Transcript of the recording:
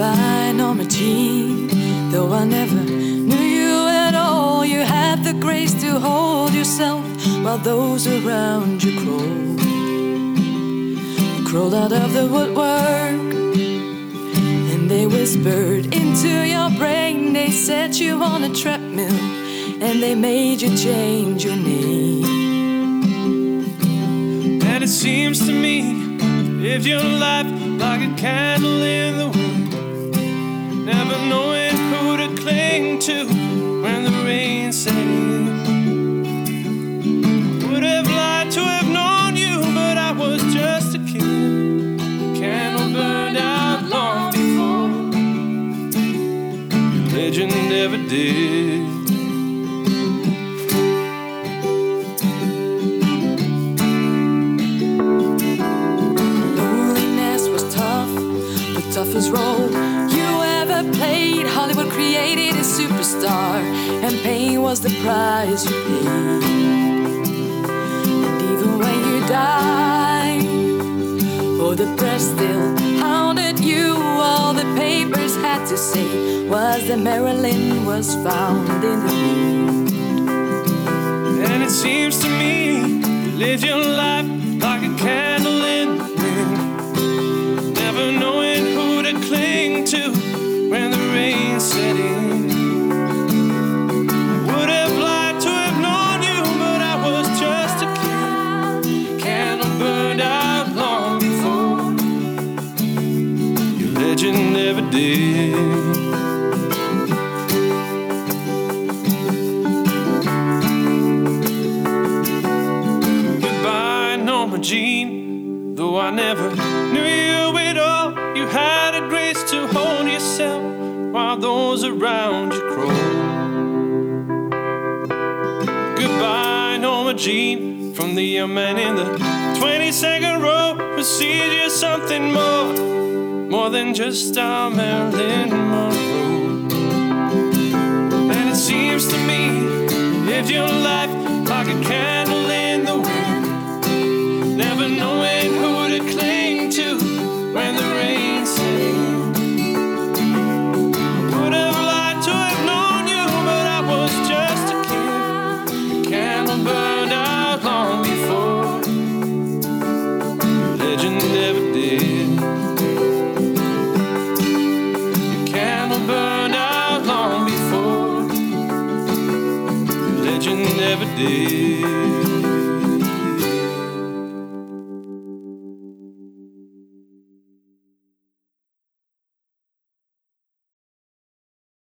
Goodbye, Norma Jean. Though I never knew you at all, you had the grace to hold yourself while those around you crawled. You crawled out of the woodwork and they whispered into your brain. They set you on a treadmill and they made you change your name. And it seems to me, live your life like a candle in the wind, cling to when the rain set in. Would have liked to have known you, but I was just a kid. Candle burned out long before legend ever did. Tough, the toughest created a superstar, and pain was the price you paid. And even when you died, oh, the press still hounded you. All the papers had to say was that Marilyn was found in the nude. And it seems to me you live your life legend ever did. Goodbye, Norma Jean. Though I never knew you at all, you had a grace to hold yourself while those around you crawl. Goodbye, Norma Jean. From the young man in the 22nd row you something more, more than just our Marilyn Monroe. And it seems to me, you lived your life like a candle in the wind, never knowing who legend never did.